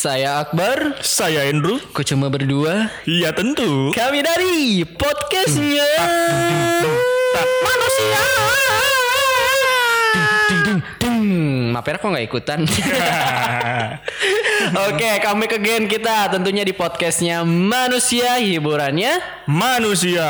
Saya Akbar. Saya Andrew. Kok cuma berdua? Iya tentu. Kami dari podcastnya manusia. Ding ding. Mapera kok nggak ikutan? Oke, kami ke gen kita tentunya di podcastnya manusia hiburannya. Manusia.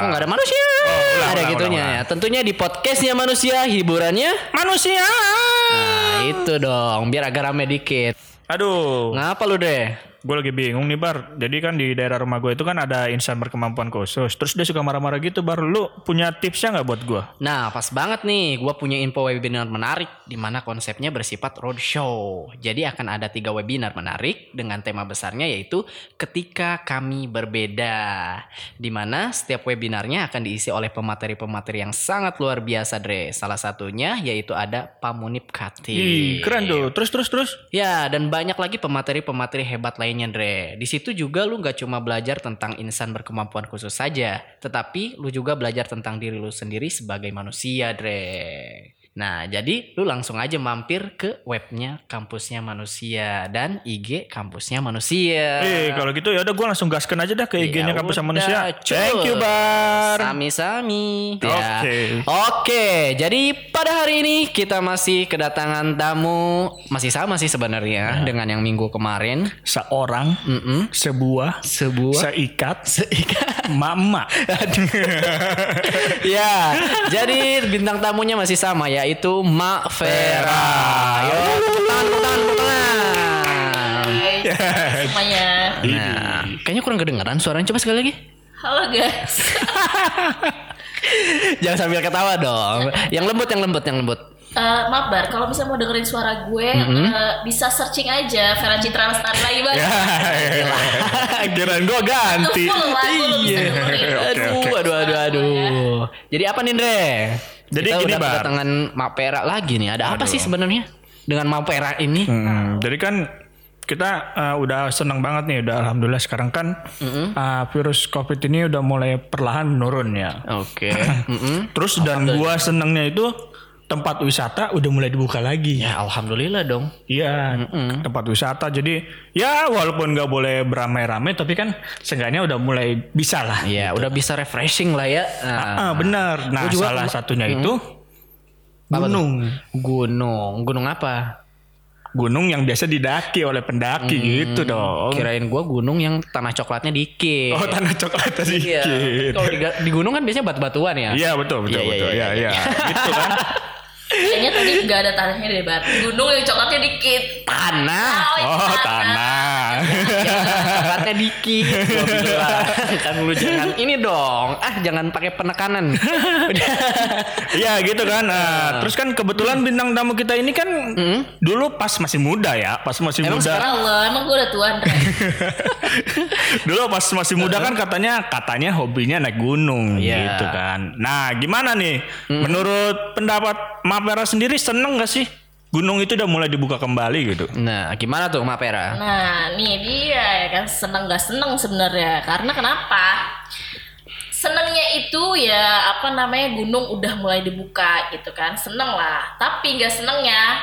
Kok nggak ada manusia? ulang, ada ulang, gitunya ulang, ya. Tentunya di podcastnya manusia hiburannya. Manusia. Nah itu dong, biar agak rame dikit. Aduh, Ngapa lu deh? Gue lagi bingung nih Bar. Jadi kan di daerah rumah gue itu kan ada insan berkemampuan khusus. Terus dia suka marah-marah gitu Bar. Lu punya tipsnya nggak buat gue? Nah, pas banget nih, gue punya info webinar menarik di mana konsepnya bersifat roadshow. Jadi akan ada tiga webinar menarik dengan tema besarnya yaitu ketika kami berbeda. Di mana setiap webinarnya akan diisi oleh pemateri-pemateri yang sangat luar biasa, Dre. Salah satunya yaitu ada Pamunip Kati. Ih, keren tuh. Terus terus terus. Ya, dan banyak lagi pemateri-pemateri hebat lainnya, Dre. Di situ juga lu gak cuma belajar tentang insan berkemampuan khusus saja, tetapi lu juga belajar tentang diri lu sendiri sebagai manusia, Dre. Nah, jadi lu langsung aja mampir ke webnya kampusnya manusia dan IG kampusnya manusia. Eh, kalau gitu ya udah gue langsung gaskan aja dah ke IG-nya Ya kampus udah, manusia. cus. Thank you Bar. Sami-sami. Ya. Oke. Oke, jadi pada hari ini kita masih kedatangan tamu masih sama sih Ya. sebenarnya dengan yang minggu kemarin. Seorang, Mm-mm. sebuah, Sebuah seikat, seikat. mama. ya, jadi bintang tamunya masih sama yaitu Mak Vera. Yo, tepuk tangan, tepuk tangan, tepuk tangan. Semuanya. Nah, kayaknya kurang kedengaran suaranya. Coba sekali lagi. Halo guys. Jangan sambil ketawa dong. Yang lembut, yang lembut, yang lembut. Eh, maaf Bar, kalau misalnya mau dengerin suara gue, eh, bisa searching aja Vera Citra Lestari lagi Bar. Ya, Kirain gue ganti. Itu full lah, gue bisa Iya. Aduh, aduh, aduh, aduh. Jadi apa nih, Dre? Jadi Kita gini, udah Bar. kedatangan Mak Pera lagi nih. Ada apa sih sebenarnya dengan Mak Pera ini? Hmm, jadi kan kita uh, udah seneng banget nih, udah alhamdulillah sekarang kan uh, virus covid ini udah mulai perlahan menurun ya. Oke. Mm-mm. Terus dan gua senengnya itu tempat wisata udah mulai dibuka lagi. Ya, alhamdulillah dong. Iya, tempat wisata. Jadi ya walaupun nggak boleh beramai-ramai, tapi kan seenggaknya udah mulai bisa lah. Ya, udah bisa refreshing lah ya. Nah, Ah, benar. Nah, juga- salah satunya itu Apa tuh? gunung. gunung. Gunung apa? Gunung yang biasa didaki oleh pendaki gitu dong. Kirain gua gunung yang tanah coklatnya dikit. Oh, tanah coklat tadi. Iya. Kalau di, di gunung kan biasanya batu-batuan ya. Iya betul betul Iya, iya, betul iya, ya iya, ya gitu kan Kayaknya tadi nggak ada tanahnya deh Bar. Gunung yang coklatnya dikit. Tanah. yang oh tanah Dikit. Gua bilang. kan lu jangan ini dong. Ah, jangan pakai penekanan. Iya gitu kan nah, terus kan kebetulan bintang tamu kita ini kan dulu pas masih muda ya pas masih Emang muda Ya Allah, emang gue udah tua dulu pas masih muda kan katanya katanya hobinya naik gunung Iya. gitu kan nah gimana nih menurut pendapat Mapera sendiri seneng gak sih gunung itu udah mulai dibuka kembali gitu Nah, gimana tuh Mak Pera? Nah, nih dia ya kan seneng gak seneng sebenarnya. Karena kenapa? Senengnya itu ya apa namanya gunung udah mulai dibuka gitu kan, seneng lah. Tapi nggak senengnya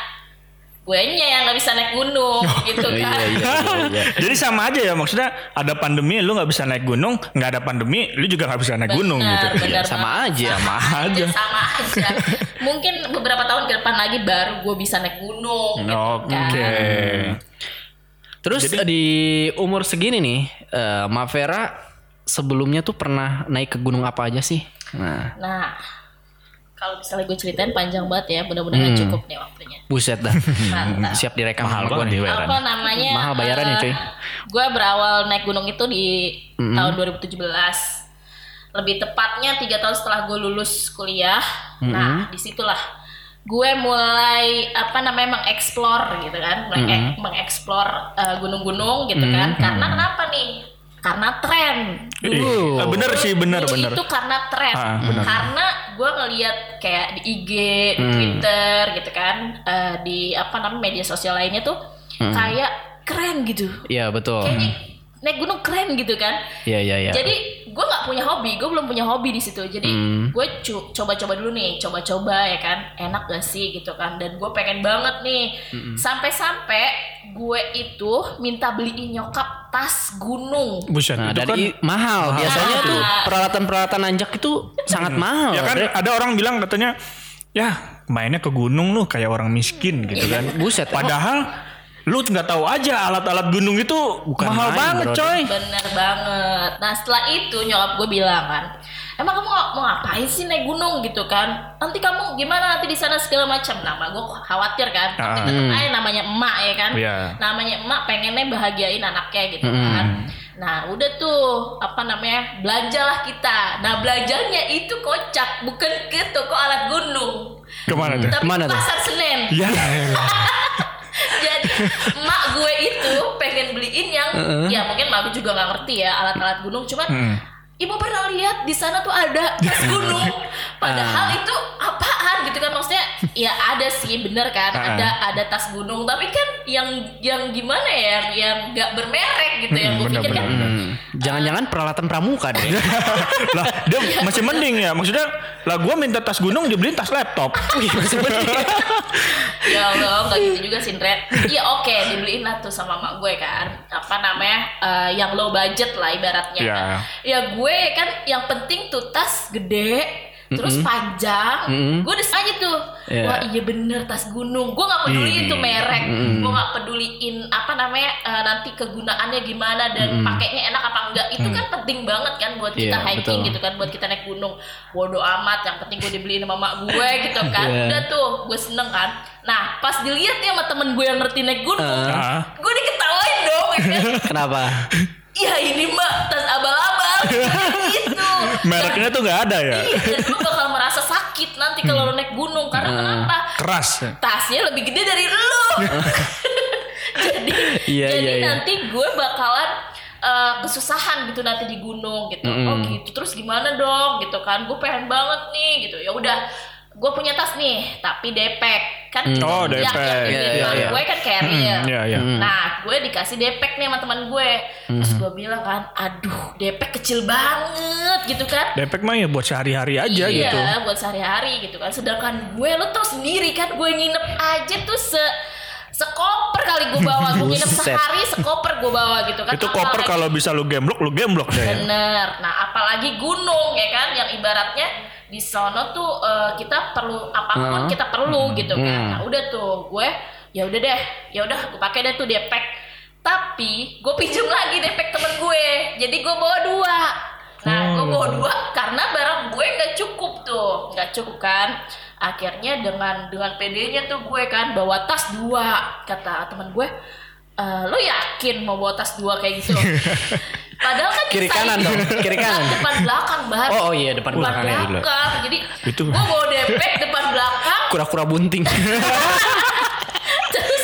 gue nya yang nggak bisa naik gunung gitu kan. Iya, iya, iya, iya. jadi sama aja ya maksudnya ada pandemi lu nggak bisa naik gunung nggak ada pandemi lu juga nggak bisa naik gunung gitu benar sama banget. aja. sama aja sama aja. Mungkin beberapa tahun ke depan lagi baru gue bisa naik gunung. Gitu oke kan. Terus di umur segini nih, eh Mak Vera sebelumnya tuh pernah naik ke gunung apa aja sih? Nah, Nah, kalau misalnya gue ceritain panjang banget ya, mudah-mudahan Hmm. cukup nih waktunya. buset dah. Mantap. Siap direkam Mahal banget nih. apa namanya Mahal bayarannya, cuy. gue berawal naik gunung itu di tahun 2017 lebih tepatnya tiga tahun setelah gue lulus kuliah nah di situlah gue mulai apa namanya mengeksplor gitu kan mulai mengeksplor eh, gunung-gunung gitu kan karena kenapa nih karena tren. Eh, bener sih bener Dulu bener. itu karena tren. Ah, bener. karena gue ngeliat kayak di IG di Twitter gitu kan eh, di apa namanya media sosial lainnya tuh kayak keren gitu. Iya betul. kayaknya naik gunung keren gitu kan. Iya iya iya. jadi gue nggak punya hobi gue belum punya hobi di situ jadi Hmm. gue coba-coba dulu nih coba-coba ya kan enak gak sih gitu kan dan gue pengen banget nih sampai-sampai gue itu minta beliin nyokap tas gunung Buset, Nah, itu kan dari mahal. Biasanya banget. tuh peralatan-peralatan nanjak itu sangat mahal. ya kan ada orang bilang katanya ya mainnya ke gunung lu kayak orang miskin gitu kan. Buset. Padahal lu nggak tahu aja alat-alat gunung itu mahal main, banget bro. coy. bener banget nah setelah itu nyokap gue bilang kan emang kamu mau, mau ngapain sih naik gunung gitu kan nanti kamu gimana nanti di sana segala macam nah mak gue khawatir kan tapi Ah. tetep aja namanya emak ya kan Iya. namanya emak pengennya bahagiain anaknya gitu kan nah udah tuh apa namanya belajarlah kita nah belajarnya itu kocak bukan ke toko alat gunung Ke mana tuh? tapi Ke mana tuh? pasar senen Ya elah. jadi emak gue itu pengen beliin yang ya mungkin mak gue juga nggak ngerti ya alat-alat gunung cuman Hmm. Ibu pernah lihat di sana tuh ada tas gunung. Padahal itu apaan gitu kan? Maksudnya ya ada sih bener kan? Ah. ada ada tas gunung. Tapi kan yang yang gimana ya? Yang nggak bermerek gitu yang gue pikir kan Hmm, Jangan-jangan peralatan pramuka deh. lah dia masih mending ya. Maksudnya lah gua minta tas gunung dibeliin tas laptop. Wih, masih mending. ya Allah nggak gitu juga sih Ndre Iya oke dibeliin lah tuh sama mak gue kan. Apa namanya? Eh, yang low budget lah ibaratnya. Ya. Nah, ya gue kan yang penting tuh tas gede terus panjang Mm-mm. gue udah aja tuh Iya. wah iya bener tas gunung gue nggak peduli Ini. itu merek gue nggak peduliin apa namanya eh, nanti kegunaannya gimana dan pakainya enak apa enggak itu kan penting banget kan buat kita Iya, hiking betul. gitu kan buat kita naik gunung bodoh amat yang penting gue dibeliin sama mak gue gitu kan Iya. udah tuh gue seneng kan nah pas dilihat nih sama temen gue yang ngerti naik gunung Ah. gue diketawain dong ya kan Kenapa? Ya ini mbak tas abal-abal gitu. Mereknya tuh nggak ada ya? Iya, dan lu bakal merasa sakit nanti kalau lu naik gunung karena kenapa keras. Tasnya lebih gede dari lu. Jadi Iya, jadi iya, iya. nanti gue bakalan eh, kesusahan gitu nanti di gunung gitu. Oh gitu. Terus gimana dong? Gitu kan. Gue pengen banget nih gitu. Ya udah gue punya tas nih tapi depek kan Oh, yang- depek. yang Iya, di iya, depan iya. gue kan carrier Iya, iya. Nah, gue dikasih depek nih sama teman gue. Terus gue bilang kan, aduh, depek kecil banget gitu kan. Depek mah ya buat sehari-hari aja iya, gitu buat sehari-hari gitu kan. Sedangkan gue lo tau sendiri kan, gue nginep aja tuh se sekoper kali gue bawa. Gue nginep sehari sekoper gue bawa gitu kan. itu koper Apalagi- kalau bisa lu gemblok lu gemblok deh Bener. Nah, apalagi gunung ya kan, yang ibaratnya di sono tuh eh, kita perlu apa pun Heeh. kita perlu gitu kan. Hmm. Nah, udah tuh gue ya udah deh, ya udah gue pakai deh tuh depek. Tapi gue pinjem lagi depek temen gue, jadi gue bawa dua. Nah, gue bawa dua karena barang gue nggak cukup tuh, nggak cukup kan. Akhirnya dengan dengan PD-nya tuh gue kan bawa tas dua, kata temen gue. "Eh, lo yakin mau bawa tas dua kayak gitu? Padahal kan Kiri kanan dong, kiri kanan. Depan belakang banget. Oh, oh iya, depan belakang ya, gila. belakang. Jadi Itu. gue bawa depek depan belakang. Kura-kura bunting. terus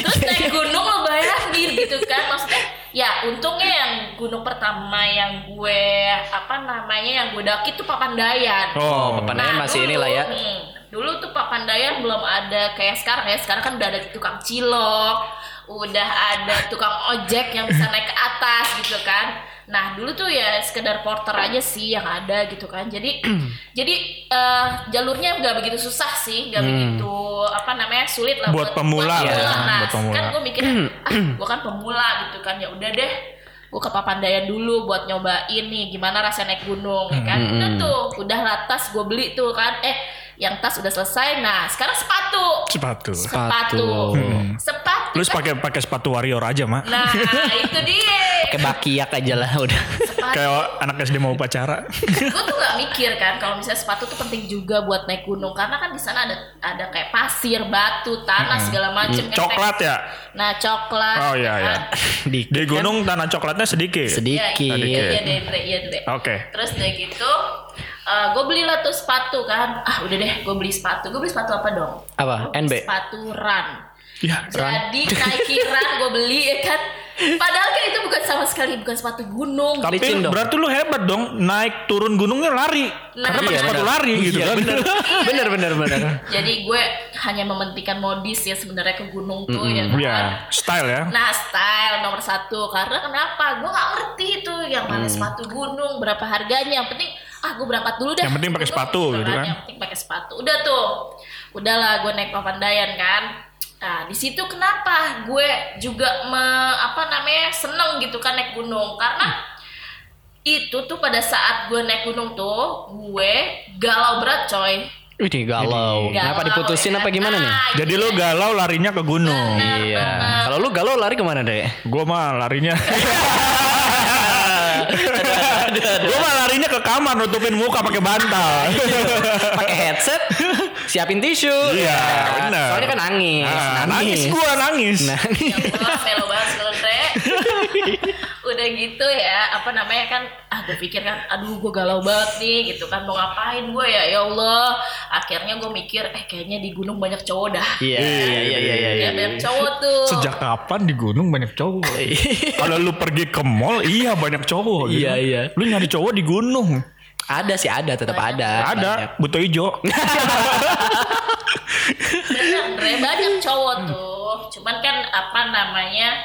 terus naik gunung lo bayangin gitu kan maksudnya ya untungnya yang gunung pertama yang gue apa namanya yang gue daki tuh Papandayan oh Papandayan masih inilah ya. hmm, dulu tuh Papandayan belum ada kayak sekarang ya sekarang kan udah ada tukang cilok udah ada tukang ojek yang bisa naik ke atas gitu kan. Nah dulu tuh ya sekedar porter aja sih yang ada gitu kan. Jadi jadi eh, jalurnya nggak begitu susah sih nggak begitu apa namanya sulit lah Buat pemula lah ya, nah buat pemula. kan gue mikirnya ah gue kan pemula gitu kan ya udah deh gue ke Papandayan dulu buat nyobain nih gimana rasa naik gunung ya kan. Udah tuh udah latas gue beli tuh kan. Eh yang tas udah selesai nah sekarang sepatu sepatu sepatu Hmm. sepatu lu pakai pakai sepatu warrior aja mak nah itu dia Kayak bakiak aja lah udah. sepatu kayak anak SD mau upacara gue tuh nggak mikir kan kalau misalnya sepatu tuh penting juga buat naik gunung karena kan di sana ada ada kayak pasir batu tanah segala macem kan. coklat ya nah coklat Oh, iya, iya. kan. Dikit di kan? gunung tanah coklatnya sedikit Sedikit. Iya, Sedikit. iya iya deh. Oke. Terus udah gitu, gue belilah tuh sepatu kan. Ah udah deh, gue beli sepatu. Gue beli sepatu apa dong? Apa? NB? Sepatu run. ya Jadi Nike run gue beli ya kan. Padahal kan itu bukan sama sekali bukan sepatu gunung. Tapi Licin dong. berarti lu hebat dong naik turun gunungnya lari. Nah, Karena pakai iya, sepatu benar. lari gitu Iya, kan. bener. bener bener bener. Jadi gue hanya mementingkan modis ya sebenarnya ke gunung tuh ya kan. Iya, style ya. Nah style nomor satu karena kenapa? Gue nggak ngerti itu yang mana sepatu gunung berapa harganya. Yang penting ah gue berangkat dulu dah. Yang penting pakai sepatu gitu kan. Yang penting pakai sepatu. Udah tuh, udahlah gue naik Papandayan kan. Nah di situ kenapa gue juga me, apa namanya seneng gitu kan naik gunung karena itu tuh pada saat gue naik gunung tuh gue galau berat coy. Wih galau. Kenapa Galau, diputusin ya. apa gimana nih? Nah, Jadi lu galau larinya ke gunung. Iya. Kalau lu galau lari ke mana deh? Gua mah larinya. Gua mah kamar nutupin muka pakai bantal. Pakai headset, siapin tisu. Iya, Ya, benar. Soalnya kan nangis. Ah, nangis gua nangis. Ya Allah, melo banget sebenernya. Udah gitu ya, apa namanya kan, ah gue pikir kan, aduh gue galau banget nih gitu kan, mau ngapain gue ya, ya Allah. Akhirnya gue mikir, eh kayaknya di gunung banyak cowok dah. Iya iya iya iya iya. Ya, banyak cowok tuh. Sejak kapan di gunung banyak cowok? Kalau lu pergi ke mall, iya banyak cowok. gitu. Iya, iya. Lu nyari cowok di gunung. Ada sih ada, tetap ada. Ada, Banyak. butuh hijau. Bener, banyak cowok tuh. Cuman kan apa namanya,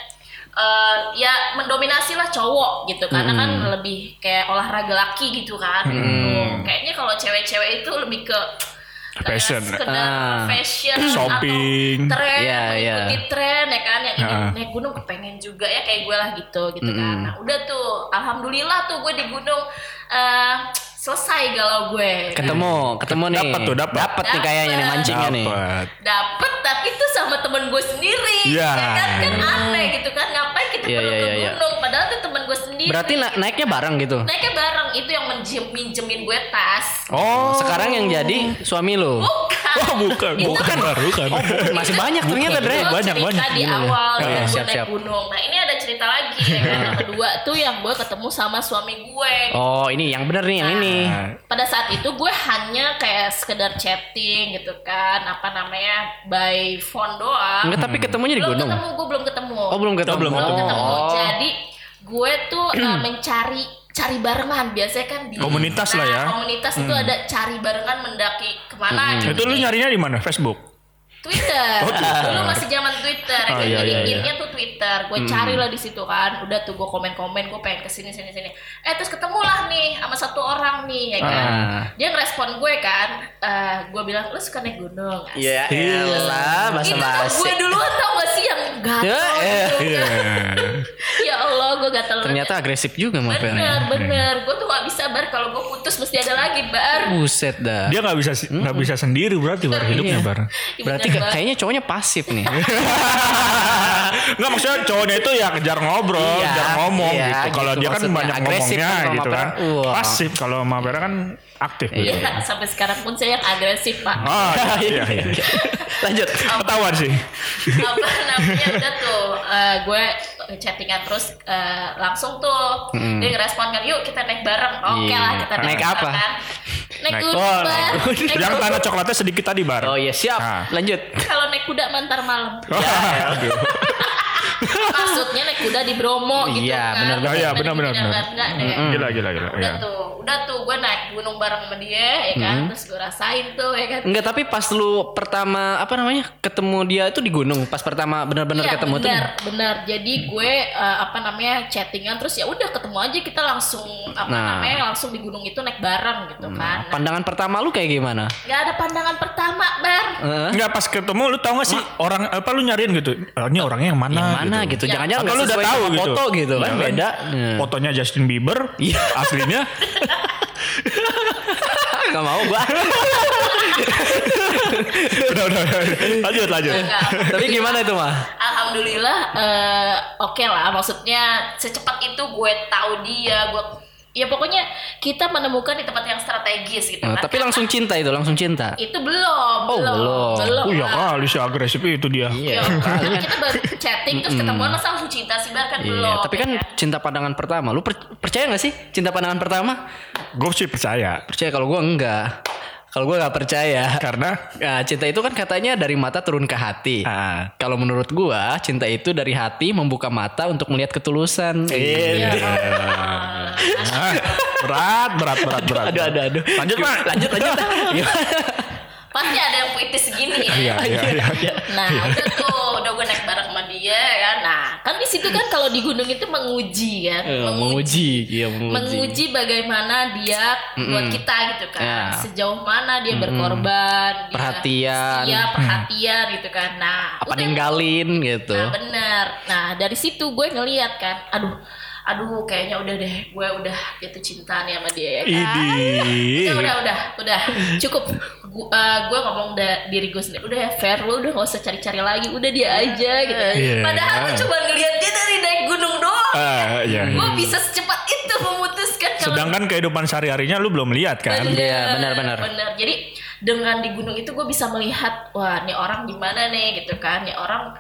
eh, ya mendominasi lah cowok gitu. Karena kan lebih kayak olahraga laki gitu kan. Gunung. Kayaknya kalau cewek-cewek itu lebih ke Fashion. sekedar Ah. fashion Shopping. atau tren Iya, iya. mengikuti tren ya kan yang ini Ah. naik gunung kepengen juga ya kayak gue lah gitu gitu kan nah udah tuh alhamdulillah tuh gue di gunung eh, selesai galau gue Ketemu, ketemu nih. Dapat tuh, dapat. Dapat nih kayaknya nih mancingnya nih. Dapat. dapet tapi tuh sama temen gue sendiri Iya. ya kan kan aneh gitu kan ngapain kita Iya, perlu iya, ke iya, iya. gunung padahal tuh temen gue sendiri Berarti na- naiknya bareng gitu. naiknya bareng itu yang minjem minjemin gue tas Oh, sekarang yang jadi suami lu. bukan Oh bukan, Itu bukan baru kan. Oh, bukan. masih banyak ternyata, Itu Dre. banyak, banyak. di Iya, awal iya. yang Iya, gue siap, naik siap. gunung. Nah ini ada cerita lagi ya kan. Yang kedua tuh yang gue ketemu sama suami gue. Oh, ini yang bener nih yang ini. Nah, Pada saat itu gue hanya kayak sekedar chatting gitu kan. Apa namanya by phone doang. Enggak, tapi ketemunya di belum gunung. ketemu, gue belum ketemu. Oh, belum ketemu. belum Belum ketemu. Oh. Jadi gue tuh uh, mencari cari barengan biasanya kan di Komunitas lah Nah, ya. komunitas itu ada cari barengan mendaki ke mana gitu. Itu lu nyarinya di mana? Facebook. Twitter. Oh, Twitter. Dulu masih zaman Twitter. Oh, iya, iya, iya. tuh Twitter. Gue cari lah di situ kan. Udah tuh gue komen-komen, gue pengen ke sini sini sini. Eh terus ketemulah nih sama satu orang nih ya kan. Ah. Dia ngerespon gue kan. Eh gue bilang lu suka naik gunung. Asik. Iya, elah, Itu tuh basa-basi. gue duluan tau gak sih yang gatel Ya, eh. gitu. Iya. ya Allah gue gatel banget. Ternyata agresif juga Bener, mampirnya. bener. Gue tuh gak bisa bar kalau gue putus mesti ada lagi bar. Buset dah. Dia nggak bisa nggak bisa sendiri berarti bar hidupnya Iya. bar. Berarti Banget. kayaknya cowoknya pasif nih. Nggak maksudnya cowoknya itu ya kejar ngobrol, Iya, kejar ngomong iya, gitu. Kalau gitu dia kan banyak ngomongnya kan gitu kan. Wah. Pasif kalau Mapera kan aktif. Iya. gitu. Ya, sampai sekarang pun saya yang agresif pak. Ah, iya, iya. Lanjut. Ketahuan sih. apa namanya udah tuh eh, gue chattingan terus eh, langsung tuh dia ngerespon kan yuk kita naik bareng oke Iya. lah kita naik, Naik bareng apa? kan. naik Naik- gunung oh, naik Naik Yang tanah coklatnya sedikit tadi bar. Oh iya, siap. Nah. Lanjut. kalau naik kuda mantar malam Wah, aduh. Maksudnya naik kuda di Bromo gitu Iya, kan benar, benar. Iya, benar, benar, benar. enggak, Gila, gila, gila. udah Iya. tuh udah tuh gue naik gunung bareng sama dia ya kan terus gue rasain tuh ya kan Enggak, tapi pas lu pertama apa namanya? ketemu dia itu di gunung. Pas pertama benar-benar Iya, ketemu tuh. benar, benar. Jadi gue eh, apa namanya chattingan terus ya udah ketemu aja kita langsung apa Nah. namanya langsung di gunung itu naik bareng gitu kan. Nah, Pandangan pertama lu kayak gimana? nggak ada pandangan pertama, Bar. Heeh. Enggak pas ketemu lu tau gak sih orang apa lu nyariin gitu. "Eh, ini orangnya yang mana? Yang mana gitu? Iya. Jangan-jangan Atau nggak lu udah tahu gitu. foto gitu kan Iya beda. Fotonya Justin Bieber, Iya. aslinya Gak mau gua. udah, udah, udah. Lanjut, lanjut. Enggak. tapi gimana itu mah? Alhamdulillah eh, oke lah. Maksudnya secepat itu gue tahu dia, gue ya pokoknya kita menemukan di tempat yang strategis gitu Nah, kan. tapi langsung cinta itu, langsung cinta. itu belum, Oh, belum. belum. Oh ya kali sih agresif itu dia. Ya, karena kita baru chatting terus ketemuan masa langsung cinta sih Bar kan belum. Iya, tapi kan ya cinta pandangan pertama. Lu per- percaya gak sih cinta pandangan pertama? Gue sih percaya. Percaya kalau gua enggak. Kalau gue nggak percaya. Karena Nah, cinta itu kan katanya dari mata turun ke hati. Ah. Kalau menurut gua, cinta itu dari hati membuka mata untuk melihat ketulusan. Iya. Berat, berat, berat, berat. Aduh, aduh, aduh. Lanjut, Mak. Lanjut, lanjut. Gimana? Pasti ada yang puitis segini ya. Iya, iya, iya. Nah, udah tuh, udah gue naik bareng sama dia ya. Nah, kan di situ kan kalau di gunung itu menguji kan, Eh, menguji, iya menguji. menguji bagaimana dia buat kita gitu kan. Ya. Sejauh mana dia berkorban, dia Perhatian. Iya, perhatian gitu kan. Nah, Apa udah ninggalin gitu. Nah bener. Nah dari situ gue ngeliat kan, aduh, aduh kayaknya udah deh, gue udah jatuh cinta nih sama dia ya kan. Udah, udah, udah, udah, cukup. Gu- eh, gue ngomong da- diri gue sendiri, udah ya fair lu udah gak usah cari-cari lagi, udah dia aja gitu. Iya. Padahal gue cuma ngeliat dia dari naik gunung doang. Ah, iya. Gue bisa secepat itu memutuskan kalau Sedangkan kehidupan sehari-harinya lu belum lihat kan? Iya, benar, benar. benar. Jadi dengan di gunung itu gue bisa melihat wah nih orang gimana nih gitu kan, nih orang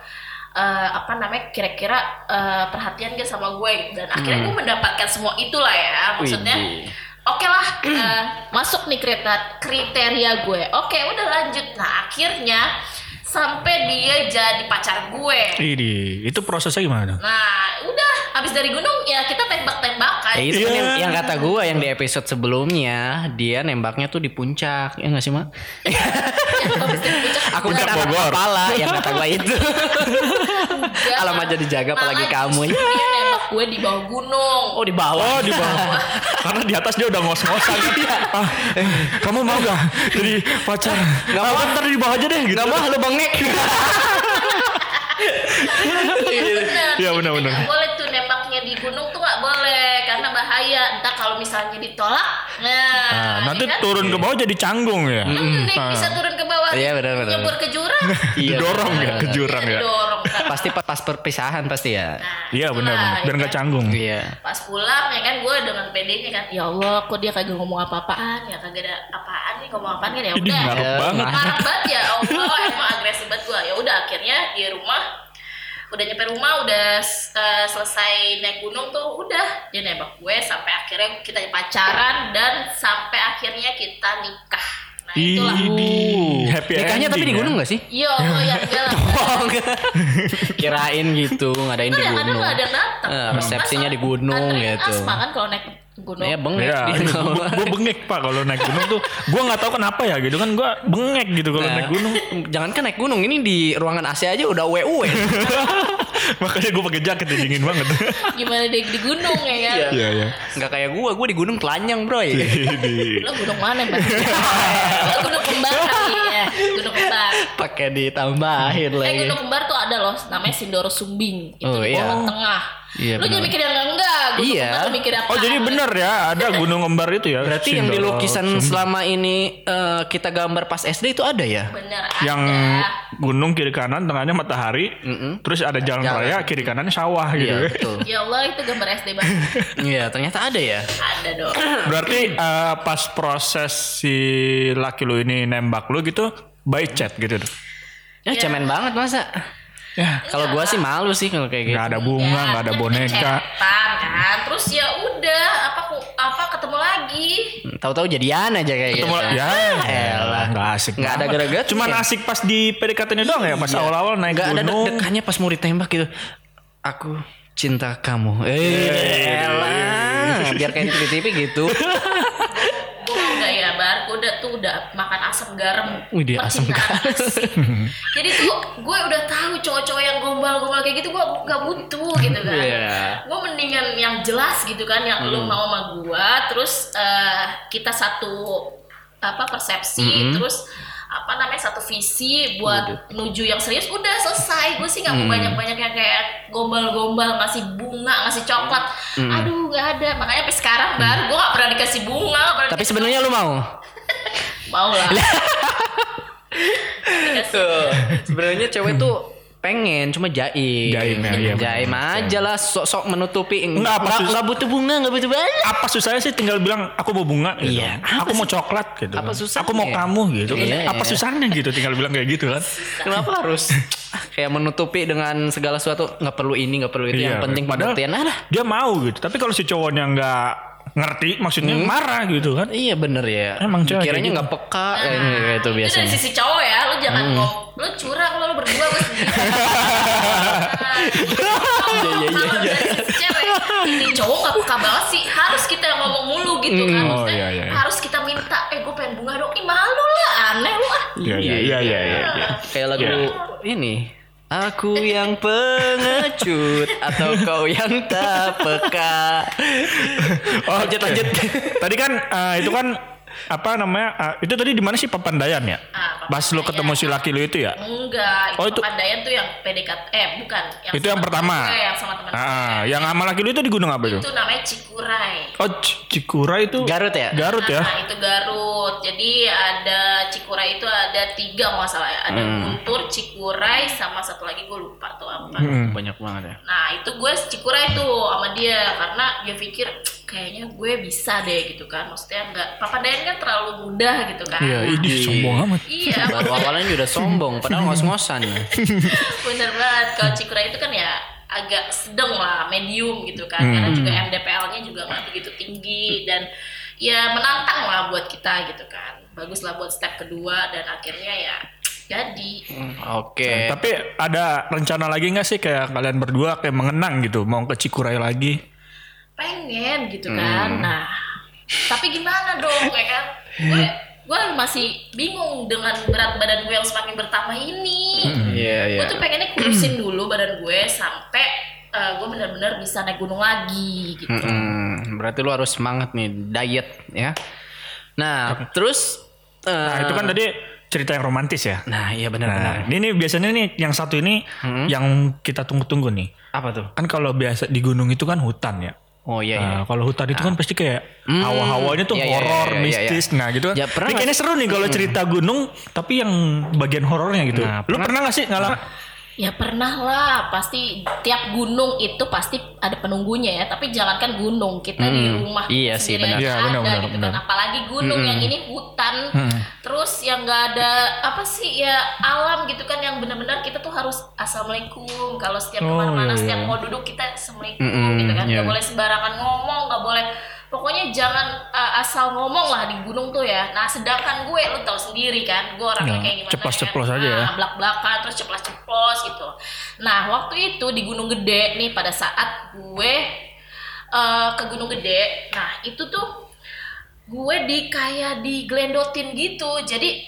eh, apa namanya kira-kira eh, perhatian gak sama gue gitu. dan akhirnya gue mendapatkan semua itulah ya maksudnya. Hmm. Oke lah, eh, masuk nih kriteria, kriteria gue. Oke, udah lanjut. Nah akhirnya sampai dia jadi pacar gue. Idi, itu prosesnya gimana? Nah, udah habis dari gunung ya kita tembak-tembakan. Ya, itu kan Iya. yang, yang kata gua yang di episode sebelumnya dia nembaknya tuh di puncak ya nggak sih mak? Habis dari puncak Aku Puncak anak Bogor. kepala yang kata gua itu. Enggak. Alamat jadi jaga apalagi kamu. Dia nembak gue di bawah gunung. Oh di bawah. Oh di bawah. Karena di atas dia udah ngos-ngosan. ah, eh, kamu mau gak jadi pacar? Ah, mau. ntar di bawah aja deh gitu. Gak mau lu bengek. Bener. Iya, bener-bener. nggak boleh bahaya. Entar kalau misalnya ditolak, nah, Nah, nanti ya kan? turun ke bawah jadi canggung ya. Mending bisa turun ke bawah. Iya, benar-benar. Nyebur ke jurang. Iya, Didorong ya ke jurang ya. Didorong kan. Pasti pas, perpisahan pasti ya. Nah, Iya itulah, benar-benar. ya Biar nggak kan? canggung. Iya. Pas pulang ya kan gue dengan pedenya kan, ya Allah, kok dia kagak ngomong apa-apaan ya kagak ada apaan nih ngomong apaan kan ya udah. marah Ya, banget. banget ya Allah emang agresif banget gue. Ya udah akhirnya di rumah udah nyampe rumah udah eh, selesai naik gunung tuh udah dia nembak gue sampai akhirnya kita pacaran dan sampai akhirnya kita nikah. Nah itulah. Idi, happy Nikahnya tapi di ya. gunung gak sih? Yo, oh ya enggak lah. Oh. Kirain gitu, ngadain di ada gunung. ada yang datang. Eh, resepsinya di gunung gitu. Asma kan kalau naik gunung. Ya bengek Iya, di gue bengek pak kalau naik gunung tuh. Gue nggak tahu kenapa ya gitu kan. Gue bengek gitu kalau Nah, naik gunung. Jangan kan naik gunung ini di ruangan AC aja udah uwe-uwe. Makanya gue pakai jaket ya, dingin banget. Gimana di, di gunung ya kan? Iya iya. Enggak kayak gua, gua di gunung telanjang, Bro. Idi. Lo gunung mana, Bang? Lo gunung kembar kali ya. Gunung kembar. Pakai ditambahin Eh lagi. gunung kembar ada loh, namanya Sindoro Sumbing. Itu Oh, di iya. bawah tengah. Iya, Lu jangan benar. mikir yang enggak. Gunung Iya. mikir apa? Oh jadi bener ya ada gunung kembar itu ya. Berarti yang di lukisan Sumbing. selama ini eh, kita gambar pas SD itu ada ya? Bener yang ada. gunung kiri kanan tengahnya matahari, terus ada jalan, Jalan. raya kiri kanannya sawah gitu. Iya, ya. betul. Ya Allah itu gambar SD banget. Iya, ternyata ada ya. ada dong. Berarti eh, pas proses si laki lu ini nembak lu gitu by chat gitu. Ya, cemen banget masa. Ya, Kalau gua sih malu sih kalau kayak gitu. nggak ada bunga, nggak ada kan boneka. chatan kan. Terus ya udah apa apa ketemu lagi. Tahu-tahu jadian aja kayak gitu. Ketemu ya, elah. nggak asik. Nggak ada greget Cuman ya? asik pas di PDKT-nya doang ya, pas awal-awal naik Nggak ada gunung. deg-degannya pas mau ditembak gitu. Aku cinta kamu. Eh, elah. Biar kayak di TV gitu. udah udah makan asam garam. Wih, dia asam asik. Jadi tuh gue udah tahu cowok-cowok yang gombal-gombal kayak gitu gue gak butuh gitu kan. Iya. Gue mendingan yang jelas gitu kan, yang lu mau sama gue, terus eh, kita satu apa persepsi, terus apa namanya satu visi buat menuju yang serius udah selesai gue sih nggak mau banyak-banyak yang kayak gombal-gombal ngasih bunga ngasih coklat aduh nggak ada makanya sampai sekarang bar gue nggak pernah dikasih bunga pernah Tapi sebenarnya lu mau? Mau lah Tuh. Sebenarnya cewek tuh pengen cuma jaim. Jaim ya, iya, Jaim aja lah sok-sok menutupi. Nggak, apa nggak, butuh bunga, nggak butuh banyak. apa susahnya sih tinggal bilang aku mau bunga gitu. Iya, apa aku mau coklat gitu Apa kan. susahnya? aku mau kamu gitu Iya, apa iya. susahnya gitu tinggal bilang kayak gitu kan Kenapa harus kayak menutupi dengan segala sesuatu nggak perlu ini nggak perlu itu yang Iya, penting padahal pengertian ah lah. dia mau gitu tapi kalau si cowoknya nggak ngerti maksudnya marah gitu kan. Iya bener ya. Emang cewek Kiranya gitu. nggak peka kayak kayak itu Itu dari biasanya. sisi cowok ya, lu jangan ngomong, lu curang lu, lu berdua gue sendiri. Iya, iya, Kalau dari sisi cewek, ini cowok gak peka banget sih, harus kita yang ngomong mulu gitu kan. Oh, Maksudnya iya, iya, iya. harus kita minta, eh gue pengen bunga dong, ih malu lah, aneh lu ah. Iya iya iya iya. iya. Kayak lagu ini. Aku yang pengecut atau kau yang tak peka. Oh, lanjut lanjut. Tadi kan eh, itu kan apa namanya? eh, itu tadi di mana sih Papandayan ya? Ah, Pas lu ketemu si laki lu itu ya? Enggak, itu, Oh, itu- Papandayan tuh yang PDKT, eh bukan. Itu sama yang pertama. gue, yang sama teman Ah, yang sama laki lu itu di gunung apa itu? Itu namanya Cikuray. Oh, C- Cikura itu Garut ya? Garut ya? Nah, itu Garut. Jadi ada Cikuray itu ada tiga kalau nggak salah ya. Ada Hmm. Guntur, Cikuray, sama satu lagi gue lupa tuh apa. Hmm. Banyak banget ya. Nah itu gue Cikuray tuh sama dia karena dia pikir kayaknya gue bisa deh gitu kan. Maksudnya nggak Papa Dayan kan terlalu mudah gitu kan. Iya, ini sombong amat. Iya, Baru awalnya juga udah sombong, padahal ngos-ngosan ya. bener banget. Kalau Cikuray itu kan ya agak sedang lah, medium gitu kan. Hmm. Karena juga MDPL-nya juga nggak begitu tinggi dan ya menantang lah buat kita gitu kan. Bagus lah buat step kedua dan akhirnya ya jadi. Oke. Tapi ada rencana lagi nggak sih kayak kalian berdua kayak mengenang gitu, mau ke Cikuray lagi? Pengen gitu kan nah tapi gimana dong ya kan gue gue masih bingung dengan berat badan gue yang semakin bertambah ini Iya, iya. gue tuh pengennya kurusin dulu badan gue sampai eh, gue benar-benar bisa naik gunung lagi gitu Mm-mm. Berarti lu harus semangat nih diet ya. Nah, terus eh, Nah, itu kan tadi cerita yang romantis ya. Nah, iya benar-benar. Nah, ini nih biasanya nih yang satu ini yang kita tunggu-tunggu nih. Apa tuh? Kan kalau biasa di gunung itu kan hutan ya. Oh iya iya. Nah, kalau hutan itu kan pasti kayak hawa-hawanya tuh Iya, iya, horor, iya, iya, mistis. Nah, gitu kan. Ya, pernah Ini kayaknya seru nih kalau cerita gunung tapi yang bagian horornya gitu. Nah, Lu pernah gak sih ngalamin? Ya pernah lah pasti tiap gunung itu pasti ada penunggunya ya tapi jangankan gunung kita di rumah Iya sih, sendiri benar. Iya, ada benar, benar, gitu benar. kan apalagi gunung yang ini hutan terus yang nggak ada apa sih ya alam gitu kan yang benar-benar kita tuh harus assalamualaikum kalau setiap Oh, ke mana-mana iya, setiap iya. mau duduk kita assalamualaikum Mm-mm, gitu kan nggak iya. boleh sembarangan ngomong nggak boleh pokoknya jangan uh, asal ngomong lah di gunung tuh ya nah sedangkan gue lu tahu sendiri kan gue orangnya Ya, kayak gimana ceplos-ceplos kan? aja ya. Nah, belak-belakan terus ceplos-ceplos gitu. Nah, waktu itu di Gunung Gede nih pada saat gue eh, ke Gunung Gede, nah itu tuh gue di kayak digelendotin gitu. Jadi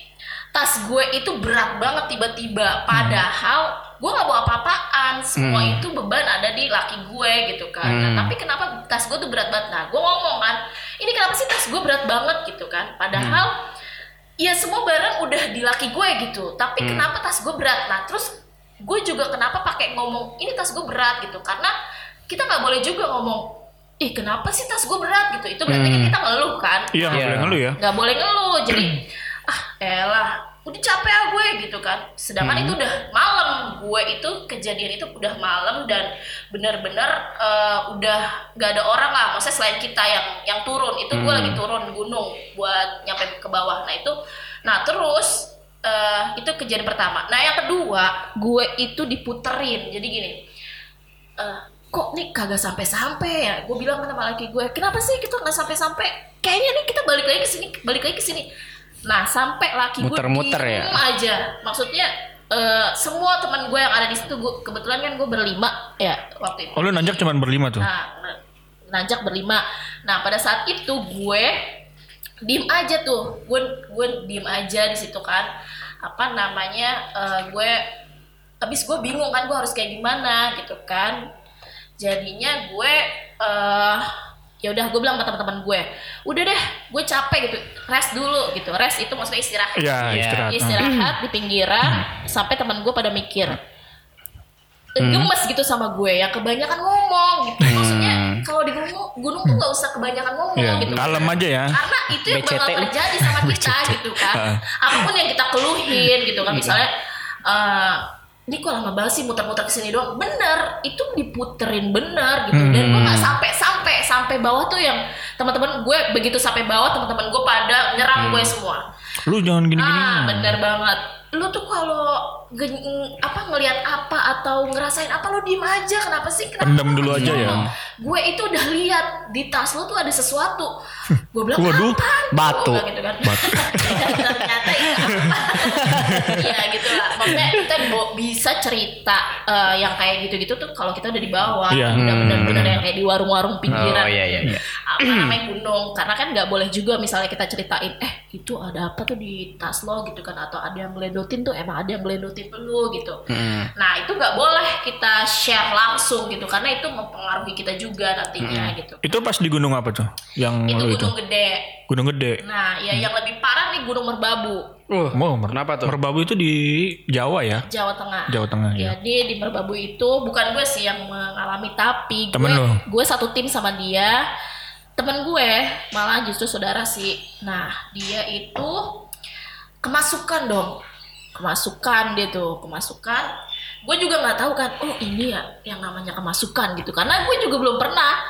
tas gue itu berat banget tiba-tiba padahal gue nggak bawa apa-apaan. Semua itu beban ada di laki gue gitu kan. Nah, tapi kenapa tas gue tuh berat banget? Nah gue ngomong kan ini kenapa sih tas gue berat banget? gitu kan. Padahal ya semua barang udah di laki gue gitu. Tapi kenapa tas gue berat? Nah terus gue juga kenapa pakai ngomong ini tas gue berat? gitu. Karena kita nggak boleh juga ngomong ih kenapa sih tas gue berat? gitu. Itu berarti kan kita ngeluh kan. Iya, nggak Iya. boleh ngeluh ya. nggak boleh ngeluh. Jadi ah elah udah capek ah gue gitu kan. Sedangkan itu udah malam. Gue itu kejadian itu udah malam dan benar-benar eh, udah nggak ada orang lah. Maksudnya selain kita yang yang turun. Itu gue lagi turun gunung buat nyampe ke bawah. Nah itu nah terus eh, itu kejadian pertama. Nah yang kedua gue itu diputerin. Jadi gini eh, kok nih kagak sampai-sampai ya? Gue bilang sama laki gue kenapa sih kita nggak sampai-sampai? Kayaknya nih kita balik lagi ke sini balik lagi ke sini nah sampai laki gue Muter-muter ya? diem aja maksudnya eh, semua teman gue yang ada di situ gue kebetulan kan gue berlima ya waktu itu Oh, lu nanjak cuma berlima tuh. Nah, na- nanjak berlima. Nah, pada saat itu gue diem aja tuh. Gue gue diem aja di situ kan. Apa namanya? eh, gue habis gue bingung kan gue harus kayak gimana gitu kan. Jadinya gue eh ya udah gue bilang sama teman-teman gue, udah deh, gue capek gitu, rest dulu gitu, rest itu maksudnya istirahat. Iya, Iya. istirahat. istirahat di pinggiran sampai teman gue pada mikir Eh, gemes gitu sama gue yang kebanyakan ngomong gitu. Maksudnya kalau di gunung gunung tuh nggak usah kebanyakan ngomong Iya, gitu. kalem aja ya. karena itu yang bakal BCT terjadi sama kita gitu kan. Apa pun yang kita keluhin gitu kan. Misalnya eh ini kok lama banget sih muter-muter ke sini doang? Bener itu diputerin bener gitu. Dan gue nggak sampai sampai sampai bawah tuh yang teman-teman gue begitu sampai bawah teman-teman gue pada nyerang gue semua. Lu jangan gini-gini. Ah, bener banget. lu tuh kalau apa ngelihat apa atau ngerasain apa lu diem aja. Kenapa sih? Kenapa Pendam dulu aja ya. gue itu udah lihat di tas lu tuh ada sesuatu. Gue bilang Waduh, "Apaan tuh?" batu. Gitu kan. Ternyata itu apa? Ya gitu lah. Maksudnya kita bisa cerita eh, yang kayak gitu-gitu tuh kalau kita udah di bawah. Iya. udah benar-benar yang kayak di warung-warung Oh iya iya iya. apa namanya gunung karena kan nggak boleh juga misalnya kita ceritain eh itu ada apa tuh di tas lo gitu kan atau ada yang ngeledotin tuh emang ada yang ngeledotin lu gitu Mm. nah itu nggak boleh kita share langsung gitu karena itu mempengaruhi kita juga nantinya gitu Itu pas di gunung apa tuh? Yang itu lu itu? gunung gede Gunung Gede. nah ya yang lebih parah nih gunung merbabu Uh, Oh, Mer- kenapa tuh? Merbabu itu di Jawa ya? Jawa Tengah Jawa Tengah ya. Jadi di Merbabu itu bukan gue sih yang mengalami tapi Temen gue lo? gue satu tim sama dia. Temen gue malah justru saudara sih. Nah dia itu kemasukan dong, kemasukan dia tuh kemasukan. Gue juga nggak tahu kan, oh ini ya yang namanya kemasukan gitu. Karena gue juga belum pernah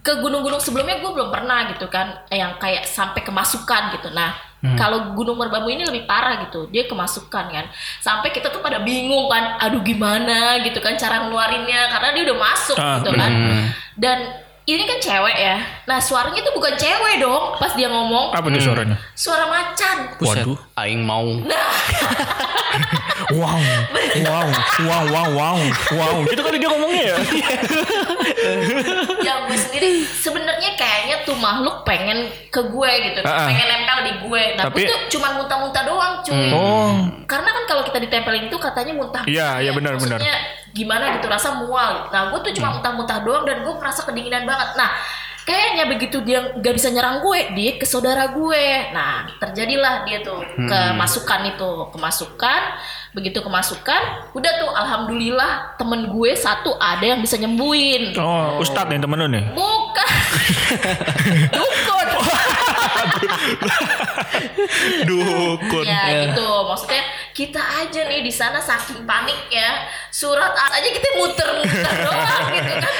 ke gunung-gunung sebelumnya gue belum pernah gitu kan, yang kayak sampai kemasukan gitu. Nah kalau Gunung Merbabu ini lebih parah gitu, dia kemasukan kan. Sampai kita tuh pada bingung kan, aduh gimana gitu kan cara ngeluarinnya karena dia udah masuk Ah, gitu kan. Dan ini kan cewek ya. Nah suaranya tuh bukan cewek dong pas dia ngomong. Apa tuh suaranya? Suara macan. Buset, Waduh. aing mau. Wow, wow, wow, wow, wow, wow. Gitu kali dia ngomongnya ya. yang gue sendiri sebenarnya kayaknya tuh makhluk pengen ke gue gitu. Ah, ah. Pengen nempel di gue. Tapi- gue tuh cuma muntah-muntah doang cuy. Oh, Karena kan kalau kita ditempelin itu katanya muntah. Iya, iya, benar, benar. Gimana gitu rasa mual. Nah gue tuh Hmm. cuma muntah-muntah doang dan gue merasa kedinginan banget. Nah kayaknya begitu dia nggak bisa nyerang gue, dia ke saudara gue. Nah terjadilah dia tuh Hmm. kemasukan itu, kemasukan. Begitu kemasukan, udah tuh alhamdulillah temen gue satu ada yang bisa nyembuhin. oh, Ustadz nih temen lu nih. Bukan. Dukun. Dukun. Ya gitu, maksudnya kita aja nih di sana saking panik ya surat aja kita muter-muter doang gitu kan.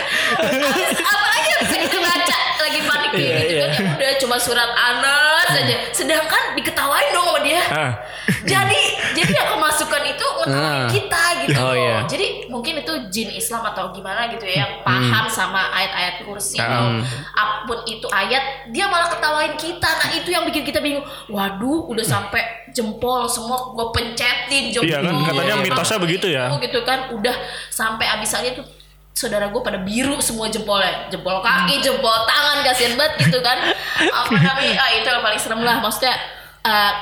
Apalagi yang bisa kita baca lagi panik kayak Iya, gitu iya. kan ya udah cuma surat Anas aja. Sedangkan diketawain dong sama dia. Ah. Jadi jadi yang kemasukan itu ngetawain Ah. kita gitu Oh, loh. iya. Jadi mungkin itu jin Islam atau gimana gitu ya yang paham sama ayat-ayat kursi atau apa pun itu ayat dia malah ketawain kita. Nah itu yang bikin kita bingung. Waduh udah sampai jempol semua gue pencetin jempol. Iya kan, katanya mitosnya begitu ya. Gitu kan udah sampai abisannya tuh saudara gue pada biru semua jempolnya. Jempol kaki jempol tangan kasihan banget gitu kan. Apa namanya? Ah, itu yang paling serem lah. Maksudnya eh,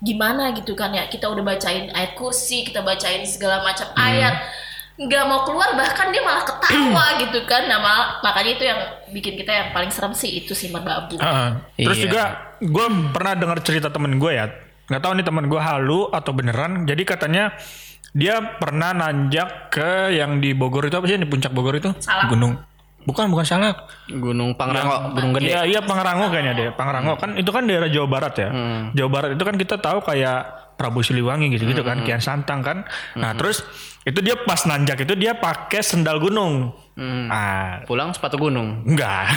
gimana gitu kan ya? Kita udah bacain ayat kursi kita bacain segala macam ayat. Nggak mau keluar bahkan dia malah ketawa gitu kan. Nah mal- makanya itu yang bikin kita yang paling serem sih itu si merbabu Ah, Terus Iya. juga gue pernah dengar cerita temen gue ya. Nggak tahu nih temen gue halu atau beneran. Jadi katanya dia pernah nanjak ke yang di Bogor itu apa sih yang di puncak Bogor itu? Salak. Gunung. Bukan bukan salak. Gunung Pangrango, Gunung Gede. Iya iya Pangrango kayaknya deh. Pangrango kan itu kan daerah Jawa Barat ya. Jawa Barat itu kan kita tahu kayak Prabu Siliwangi gitu-gitu kan, Kian Santang kan. Nah, terus itu dia pas nanjak itu dia pakai sendal gunung. Ah, Pulang sepatu gunung. Enggak.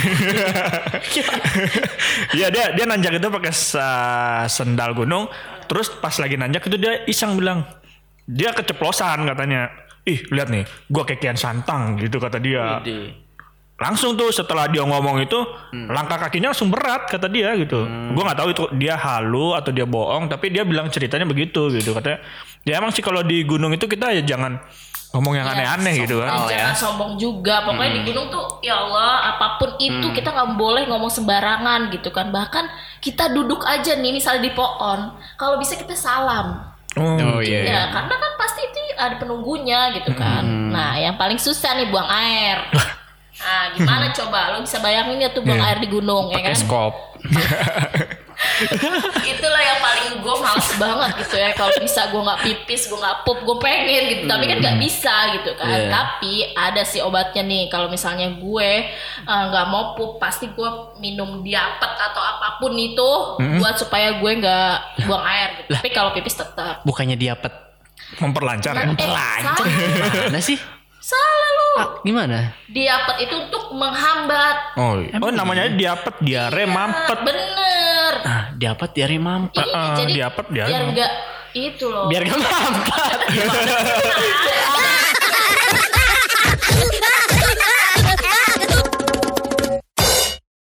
Iya dia dia nanjak itu pakai sa- sendal gunung. Terus pas lagi nanjak itu dia iseng bilang dia keceplosan katanya. Ih lihat nih, gua kekian santang gitu kata dia. Di. Langsung tuh setelah dia ngomong itu langkah kakinya langsung berat kata dia gitu. Gua nggak tahu itu dia halu atau dia bohong, tapi dia bilang ceritanya begitu gitu katanya. Ya emang sih kalau di gunung itu kita ya jangan ngomong yang Ya, aneh-aneh gitu kan. Jangan ya. sombong juga pokoknya di gunung tuh ya Allah apa pun itu kita nggak boleh ngomong sembarangan gitu kan bahkan kita duduk aja nih misalnya di pohon kalau bisa kita salam Oh iya. iya. ya karena kan pasti itu ada penunggunya gitu kan nah yang paling susah nih buang air nah gimana coba lo bisa bayangin ya tuh buang Iya. air di gunung ya Pakai kan skop. itulah yang paling gue males banget gitu ya kalau bisa gue nggak pipis gue nggak pup gue pengen gitu tapi kan nggak bisa gitu kan Iya. tapi ada sih obatnya nih kalau misalnya gue eh, nggak mau pup pasti gue minum diapet atau apa pun itu buat supaya gue nggak buang air gitu tapi kalau pipis tetap Bukannya diapet. Memperlancar ya. eh, salah, Mana sih? salah lu Ah, gimana? diapet itu untuk menghambat Oh, iya. oh namanya diapet, diare, mampet. bener Nah, diapet ah, dia mampet. Iya, uh, jadi diapet dia biar enggak itu loh. Biar enggak mampet.